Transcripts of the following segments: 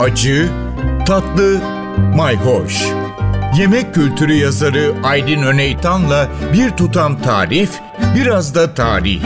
acı, tatlı, mayhoş. Yemek kültürü yazarı Aydın Öneytan'la bir tutam tarif, biraz da tarih.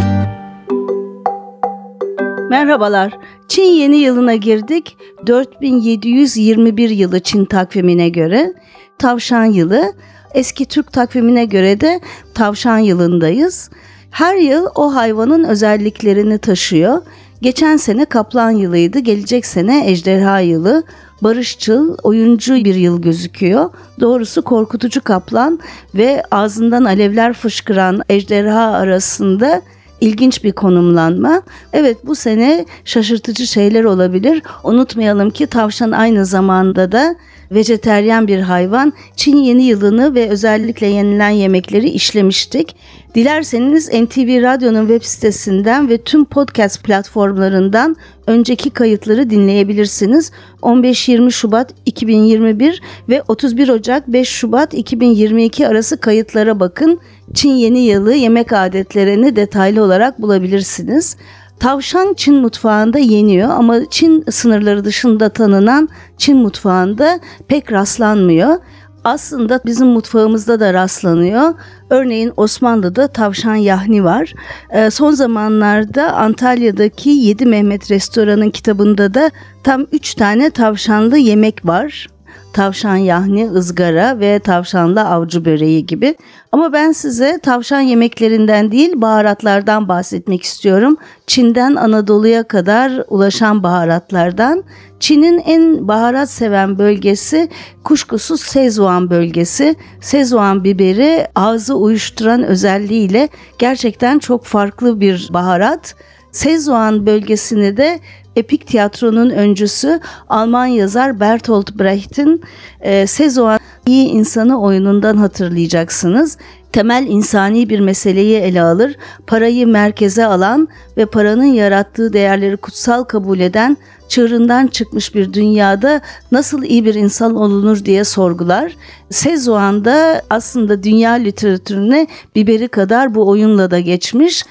Merhabalar. Çin yeni yılına girdik. 4721 yılı Çin takvimine göre. Tavşan yılı. Eski Türk takvimine göre de tavşan yılındayız. Her yıl o hayvanın özelliklerini taşıyor. Geçen sene kaplan yılıydı, gelecek sene ejderha yılı. Barışçıl, oyuncu bir yıl gözüküyor. Doğrusu korkutucu kaplan ve ağzından alevler fışkıran ejderha arasında ilginç bir konumlanma. Evet bu sene şaşırtıcı şeyler olabilir. Unutmayalım ki tavşan aynı zamanda da vejeteryan bir hayvan. Çin yeni yılını ve özellikle yenilen yemekleri işlemiştik. Dilerseniz NTV Radyo'nun web sitesinden ve tüm podcast platformlarından önceki kayıtları dinleyebilirsiniz. 15-20 Şubat 2021 ve 31 Ocak 5 Şubat 2022 arası kayıtlara bakın. Çin yeni yılı yemek adetlerini detaylı olarak bulabilirsiniz. Tavşan Çin mutfağında yeniyor ama Çin sınırları dışında tanınan Çin mutfağında pek rastlanmıyor. Aslında bizim mutfağımızda da rastlanıyor. Örneğin Osmanlı'da tavşan yahni var. Ee, son zamanlarda Antalya'daki 7 Mehmet Restoran'ın kitabında da tam 3 tane tavşanlı yemek var tavşan yahni, ızgara ve tavşanlı avcı böreği gibi. Ama ben size tavşan yemeklerinden değil baharatlardan bahsetmek istiyorum. Çin'den Anadolu'ya kadar ulaşan baharatlardan. Çin'in en baharat seven bölgesi kuşkusuz Szechuan bölgesi. Szechuan biberi ağzı uyuşturan özelliğiyle gerçekten çok farklı bir baharat. Szechuan bölgesini de epik tiyatronun öncüsü Alman yazar Bertolt Brecht'in e, Szechuan iyi insanı oyunundan hatırlayacaksınız. Temel insani bir meseleyi ele alır, parayı merkeze alan ve paranın yarattığı değerleri kutsal kabul eden çığırından çıkmış bir dünyada nasıl iyi bir insan olunur diye sorgular. Szechuan da aslında dünya literatürüne biberi kadar bu oyunla da geçmiş.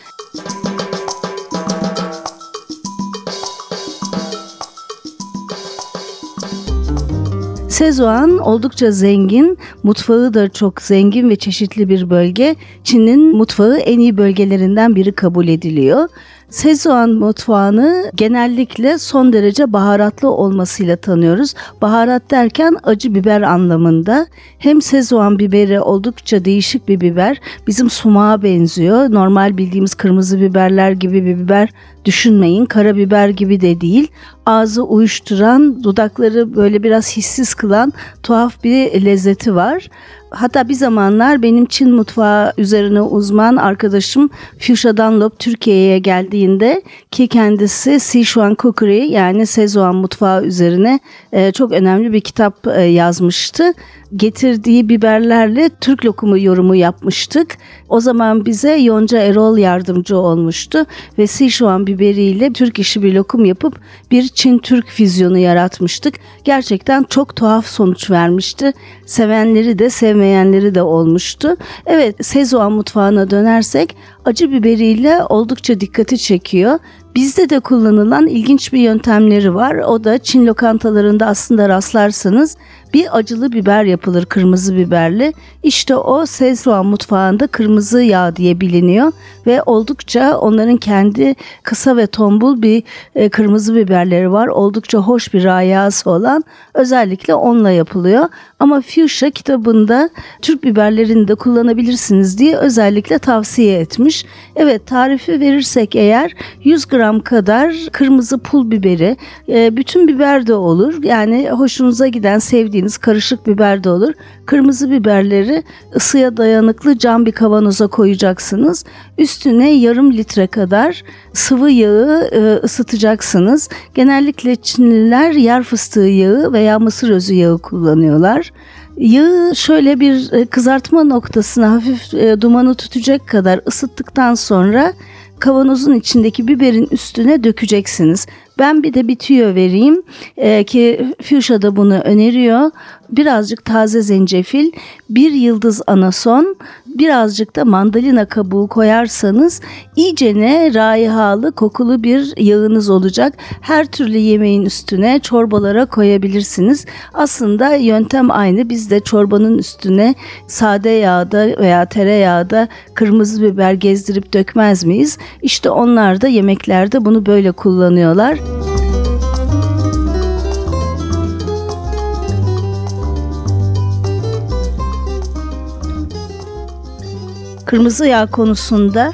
Szechuan oldukça zengin, mutfağı da çok zengin ve çeşitli bir bölge. Çin'in mutfağı en iyi bölgelerinden biri kabul ediliyor. Szechuan mutfağını genellikle son derece baharatlı olmasıyla tanıyoruz. Baharat derken acı biber anlamında. Hem Szechuan biberi oldukça değişik bir biber. Bizim sumağa benziyor. Normal bildiğimiz kırmızı biberler gibi bir biber düşünmeyin. Karabiber gibi de değil. Ağzı uyuşturan, dudakları böyle biraz hissiz kılan tuhaf bir lezzeti var. Hatta bir zamanlar benim Çin mutfağı üzerine uzman arkadaşım Fuchsia Dunlop Türkiye'ye geldiğinde ki kendisi Sichuan Cookery yani Szechuan mutfağı üzerine e, çok önemli bir kitap e, yazmıştı. Getirdiği biberlerle Türk lokumu yorumu yapmıştık. O zaman bize Yonca Erol yardımcı olmuştu ve Sichuan biberiyle Türk işi bir lokum yapıp bir Çin-Türk füzyonu yaratmıştık. Gerçekten çok tuhaf sonuç vermişti. Sevenleri de sevmeyenleri de olmuştu. Evet Szechuan mutfağına dönersek acı biberiyle oldukça dikkati çekiyor. Bizde de kullanılan ilginç bir yöntemleri var. O da Çin lokantalarında aslında rastlarsanız bir acılı biber yapılır kırmızı biberli. İşte o Szechuan mutfağında kırmızı yağ diye biliniyor ve oldukça onların kendi kısa ve tombul bir e, kırmızı biberleri var. Oldukça hoş bir rayası olan özellikle onunla yapılıyor. Ama Fuchsia kitabında Türk biberlerini de kullanabilirsiniz diye özellikle tavsiye etmiş. Evet tarifi verirsek eğer 100 gram kadar kırmızı pul biberi, e, bütün biber de olur. Yani hoşunuza giden sevdiğiniz karışık biber de olur. Kırmızı biberleri ısıya dayanıklı cam bir kavanoza koyacaksınız. Üstüne yarım litre kadar sıvı yağı e, ısıtacaksınız. Genellikle Çinliler yer fıstığı yağı veya mısır özü yağı kullanıyorlar. Yağı şöyle bir e, kızartma noktasına hafif e, dumanı tutacak kadar ısıttıktan sonra kavanozun içindeki biberin üstüne dökeceksiniz. Ben bir de bir tüyo vereyim ee, ki Fuchsia da bunu öneriyor. Birazcık taze zencefil, bir yıldız anason birazcık da mandalina kabuğu koyarsanız iyicene raihalı kokulu bir yağınız olacak. Her türlü yemeğin üstüne çorbalara koyabilirsiniz. Aslında yöntem aynı. Biz de çorbanın üstüne sade yağda veya tereyağda kırmızı biber gezdirip dökmez miyiz? İşte onlar da yemeklerde bunu böyle kullanıyorlar. Kırmızı yağ konusunda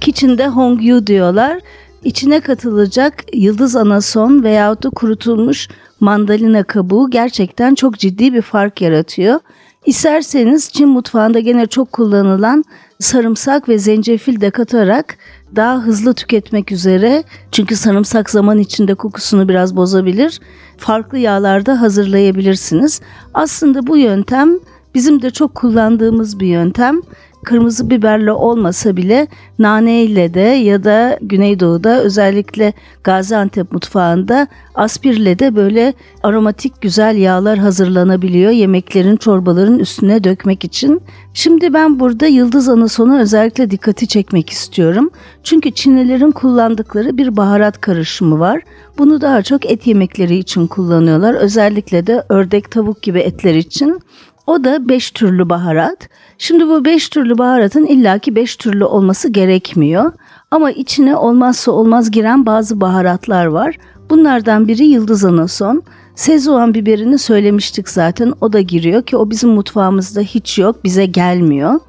kitchen'de hongyu diyorlar. İçine katılacak yıldız anason veyahut da kurutulmuş mandalina kabuğu gerçekten çok ciddi bir fark yaratıyor. İsterseniz Çin mutfağında gene çok kullanılan sarımsak ve zencefil de katarak daha hızlı tüketmek üzere çünkü sarımsak zaman içinde kokusunu biraz bozabilir. Farklı yağlarda hazırlayabilirsiniz. Aslında bu yöntem bizim de çok kullandığımız bir yöntem kırmızı biberle olmasa bile nane ile de ya da Güneydoğu'da özellikle Gaziantep mutfağında aspirle de böyle aromatik güzel yağlar hazırlanabiliyor yemeklerin çorbaların üstüne dökmek için. Şimdi ben burada yıldız anasona özellikle dikkati çekmek istiyorum. Çünkü Çinlilerin kullandıkları bir baharat karışımı var. Bunu daha çok et yemekleri için kullanıyorlar. Özellikle de ördek tavuk gibi etler için. O da beş türlü baharat. Şimdi bu beş türlü baharatın illaki beş türlü olması gerekmiyor. Ama içine olmazsa olmaz giren bazı baharatlar var. Bunlardan biri yıldız anason. Szechuan biberini söylemiştik zaten o da giriyor ki o bizim mutfağımızda hiç yok bize gelmiyor.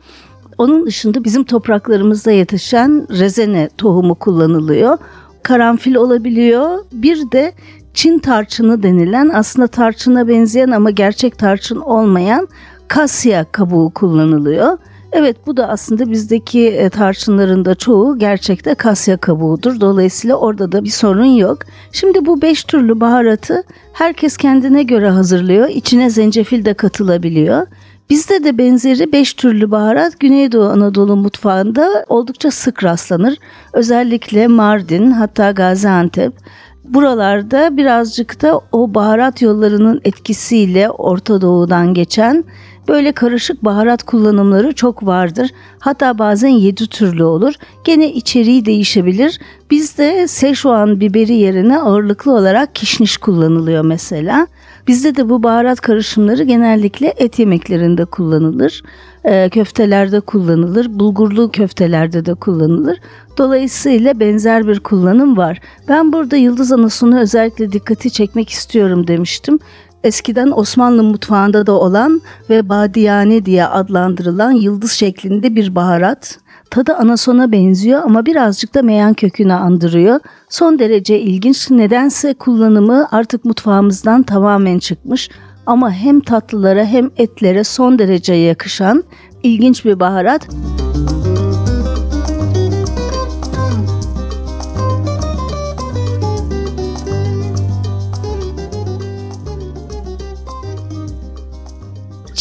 Onun dışında bizim topraklarımızda yetişen rezene tohumu kullanılıyor. Karanfil olabiliyor. Bir de Çin tarçını denilen aslında tarçına benzeyen ama gerçek tarçın olmayan kasya kabuğu kullanılıyor. Evet bu da aslında bizdeki e, tarçınların da çoğu gerçekte kasya kabuğudur. Dolayısıyla orada da bir sorun yok. Şimdi bu beş türlü baharatı herkes kendine göre hazırlıyor. İçine zencefil de katılabiliyor. Bizde de benzeri beş türlü baharat Güneydoğu Anadolu mutfağında oldukça sık rastlanır. Özellikle Mardin hatta Gaziantep buralarda birazcık da o baharat yollarının etkisiyle Orta Doğu'dan geçen böyle karışık baharat kullanımları çok vardır. Hatta bazen yedi türlü olur. Gene içeriği değişebilir. Bizde Szechuan biberi yerine ağırlıklı olarak kişniş kullanılıyor mesela. Bizde de bu baharat karışımları genellikle et yemeklerinde kullanılır. E, köftelerde kullanılır. Bulgurlu köftelerde de kullanılır. Dolayısıyla benzer bir kullanım var. Ben burada yıldız anasını özellikle dikkati çekmek istiyorum demiştim eskiden Osmanlı mutfağında da olan ve badiyane diye adlandırılan yıldız şeklinde bir baharat. Tadı anasona benziyor ama birazcık da meyan kökünü andırıyor. Son derece ilginç. Nedense kullanımı artık mutfağımızdan tamamen çıkmış ama hem tatlılara hem etlere son derece yakışan ilginç bir baharat.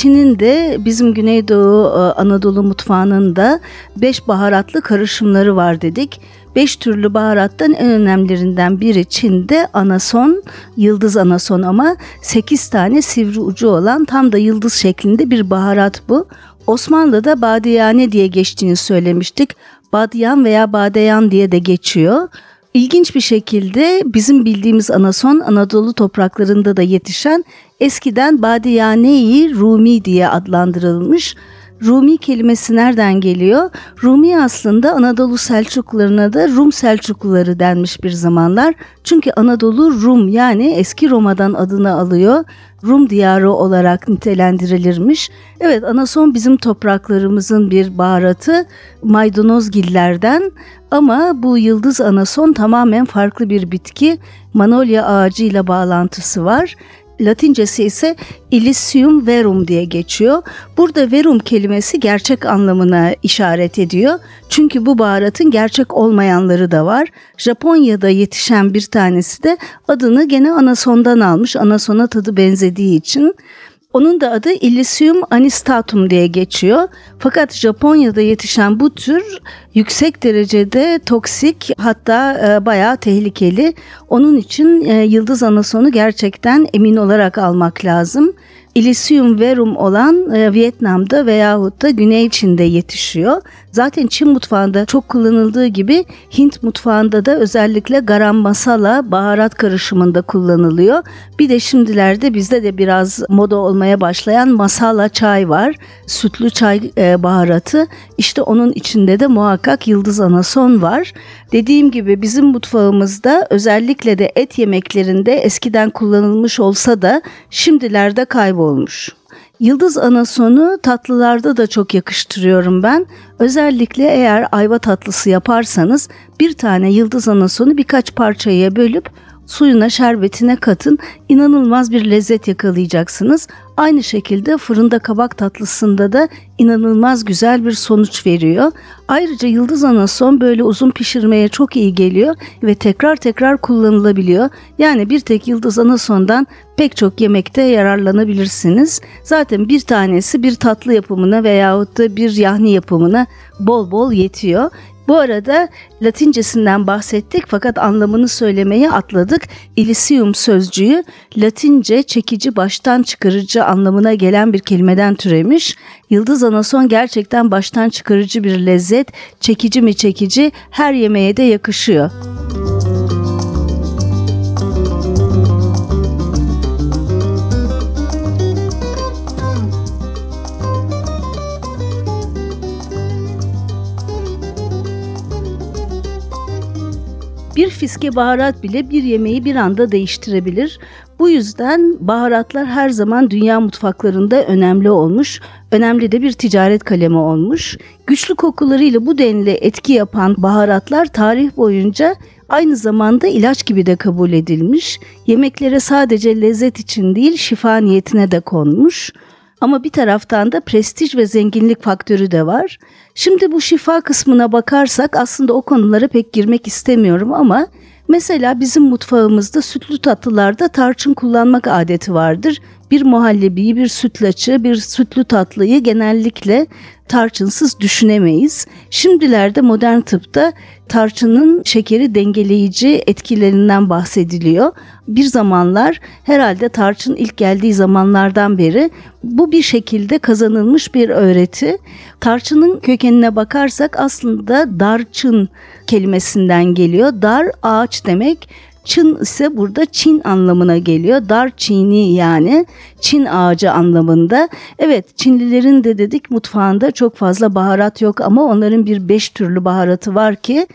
Çin'in de bizim Güneydoğu e, Anadolu mutfağının da beş baharatlı karışımları var dedik. Beş türlü baharattan en önemlilerinden biri Çin'de anason, yıldız anason ama sekiz tane sivri ucu olan tam da yıldız şeklinde bir baharat bu. Osmanlı'da badiyane diye geçtiğini söylemiştik. Badyan veya badeyan diye de geçiyor. İlginç bir şekilde bizim bildiğimiz anason Anadolu topraklarında da yetişen eskiden Badiyane-i Rumi diye adlandırılmış. Rumi kelimesi nereden geliyor? Rumi aslında Anadolu Selçuklularına da Rum Selçukluları denmiş bir zamanlar. Çünkü Anadolu Rum yani eski Roma'dan adını alıyor. Rum diyarı olarak nitelendirilirmiş. Evet anason bizim topraklarımızın bir baharatı maydanozgillerden ama bu yıldız anason tamamen farklı bir bitki. Manolya ağacıyla bağlantısı var. Latincesi ise Illicium verum diye geçiyor. Burada verum kelimesi gerçek anlamına işaret ediyor. Çünkü bu baharatın gerçek olmayanları da var. Japonya'da yetişen bir tanesi de adını gene anasondan almış. Anasona tadı benzediği için. Onun da adı Illicium anistatum diye geçiyor. Fakat Japonya'da yetişen bu tür yüksek derecede toksik hatta e, bayağı tehlikeli. Onun için e, yıldız anasonu gerçekten emin olarak almak lazım. Elysium verum olan e, Vietnam'da veyahut da Güney Çin'de yetişiyor. Zaten Çin mutfağında çok kullanıldığı gibi Hint mutfağında da özellikle garam masala baharat karışımında kullanılıyor. Bir de şimdilerde bizde de biraz moda olmaya başlayan masala çay var. Sütlü çay e, baharatı. İşte onun içinde de muhakkak yıldız anason var. Dediğim gibi bizim mutfağımızda özellikle de et yemeklerinde eskiden kullanılmış olsa da şimdilerde kaybolmuş. Yıldız anasonu tatlılarda da çok yakıştırıyorum ben. Özellikle eğer ayva tatlısı yaparsanız bir tane yıldız anasonu birkaç parçaya bölüp suyuna şerbetine katın. İnanılmaz bir lezzet yakalayacaksınız. Aynı şekilde fırında kabak tatlısında da inanılmaz güzel bir sonuç veriyor. Ayrıca yıldız anason böyle uzun pişirmeye çok iyi geliyor ve tekrar tekrar kullanılabiliyor. Yani bir tek yıldız anasondan pek çok yemekte yararlanabilirsiniz. Zaten bir tanesi bir tatlı yapımına veyahut da bir yahni yapımına bol bol yetiyor. Bu arada Latincesinden bahsettik fakat anlamını söylemeye atladık. Elysium sözcüğü Latince çekici baştan çıkarıcı anlamına gelen bir kelimeden türemiş. Yıldız anason gerçekten baştan çıkarıcı bir lezzet, çekici mi çekici her yemeğe de yakışıyor. Bir fiske baharat bile bir yemeği bir anda değiştirebilir. Bu yüzden baharatlar her zaman dünya mutfaklarında önemli olmuş, önemli de bir ticaret kalemi olmuş. Güçlü kokularıyla bu denli etki yapan baharatlar tarih boyunca aynı zamanda ilaç gibi de kabul edilmiş. Yemeklere sadece lezzet için değil şifa niyetine de konmuş. Ama bir taraftan da prestij ve zenginlik faktörü de var. Şimdi bu şifa kısmına bakarsak aslında o konulara pek girmek istemiyorum ama mesela bizim mutfağımızda sütlü tatlılarda tarçın kullanmak adeti vardır. Bir muhallebiyi, bir sütlaçı, bir sütlü tatlıyı genellikle tarçınsız düşünemeyiz. Şimdilerde modern tıpta tarçının şekeri dengeleyici etkilerinden bahsediliyor. Bir zamanlar herhalde tarçın ilk geldiği zamanlardan beri bu bir şekilde kazanılmış bir öğreti. Tarçının kökenine bakarsak aslında darçın kelimesinden geliyor. Dar ağaç demek. Çın ise burada Çin anlamına geliyor. Dar Çini yani Çin ağacı anlamında. Evet Çinlilerin de dedik mutfağında çok fazla baharat yok ama onların bir beş türlü baharatı var ki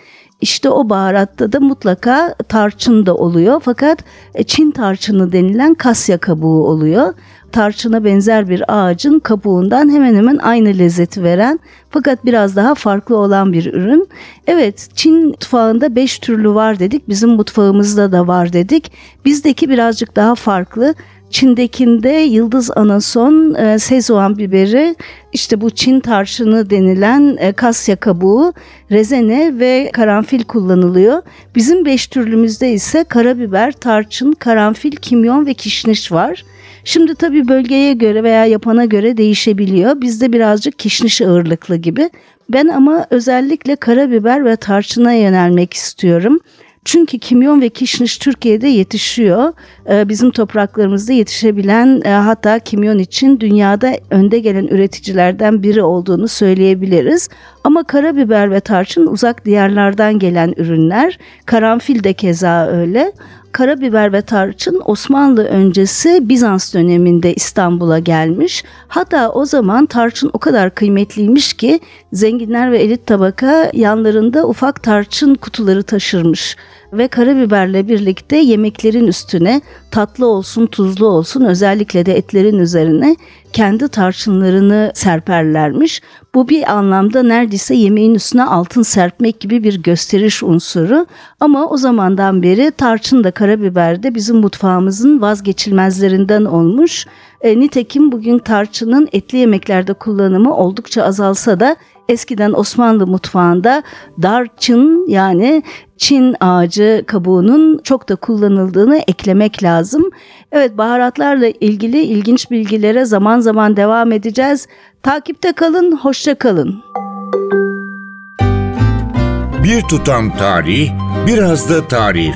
işte o baharatta da mutlaka tarçın da oluyor. Fakat e, Çin tarçını denilen kasya kabuğu oluyor tarçına benzer bir ağacın kabuğundan hemen hemen aynı lezzeti veren fakat biraz daha farklı olan bir ürün. Evet Çin mutfağında 5 türlü var dedik bizim mutfağımızda da var dedik. Bizdeki birazcık daha farklı. Çin'dekinde yıldız anason, e, sezoğan biberi, işte bu Çin tarçını denilen e, kasya kabuğu, rezene ve karanfil kullanılıyor. Bizim beş türlümüzde ise karabiber, tarçın, karanfil, kimyon ve kişniş var. Şimdi tabii bölgeye göre veya yapana göre değişebiliyor. Bizde birazcık kişniş ağırlıklı gibi. Ben ama özellikle karabiber ve tarçına yönelmek istiyorum. Çünkü kimyon ve kişniş Türkiye'de yetişiyor. Ee, bizim topraklarımızda yetişebilen e, hatta kimyon için dünyada önde gelen üreticilerden biri olduğunu söyleyebiliriz. Ama karabiber ve tarçın uzak diyarlardan gelen ürünler. Karanfil de keza öyle karabiber ve tarçın Osmanlı öncesi Bizans döneminde İstanbul'a gelmiş. Hatta o zaman tarçın o kadar kıymetliymiş ki zenginler ve elit tabaka yanlarında ufak tarçın kutuları taşırmış ve karabiberle birlikte yemeklerin üstüne tatlı olsun tuzlu olsun özellikle de etlerin üzerine kendi tarçınlarını serperlermiş. Bu bir anlamda neredeyse yemeğin üstüne altın serpmek gibi bir gösteriş unsuru. Ama o zamandan beri tarçın da karabiber de bizim mutfağımızın vazgeçilmezlerinden olmuş. E, nitekim bugün tarçının etli yemeklerde kullanımı oldukça azalsa da eskiden Osmanlı mutfağında darçın yani Çin ağacı kabuğunun çok da kullanıldığını eklemek lazım. Evet baharatlarla ilgili ilginç bilgilere zaman zaman devam edeceğiz. Takipte kalın, hoşça kalın. Bir tutam tarih, biraz da tarif.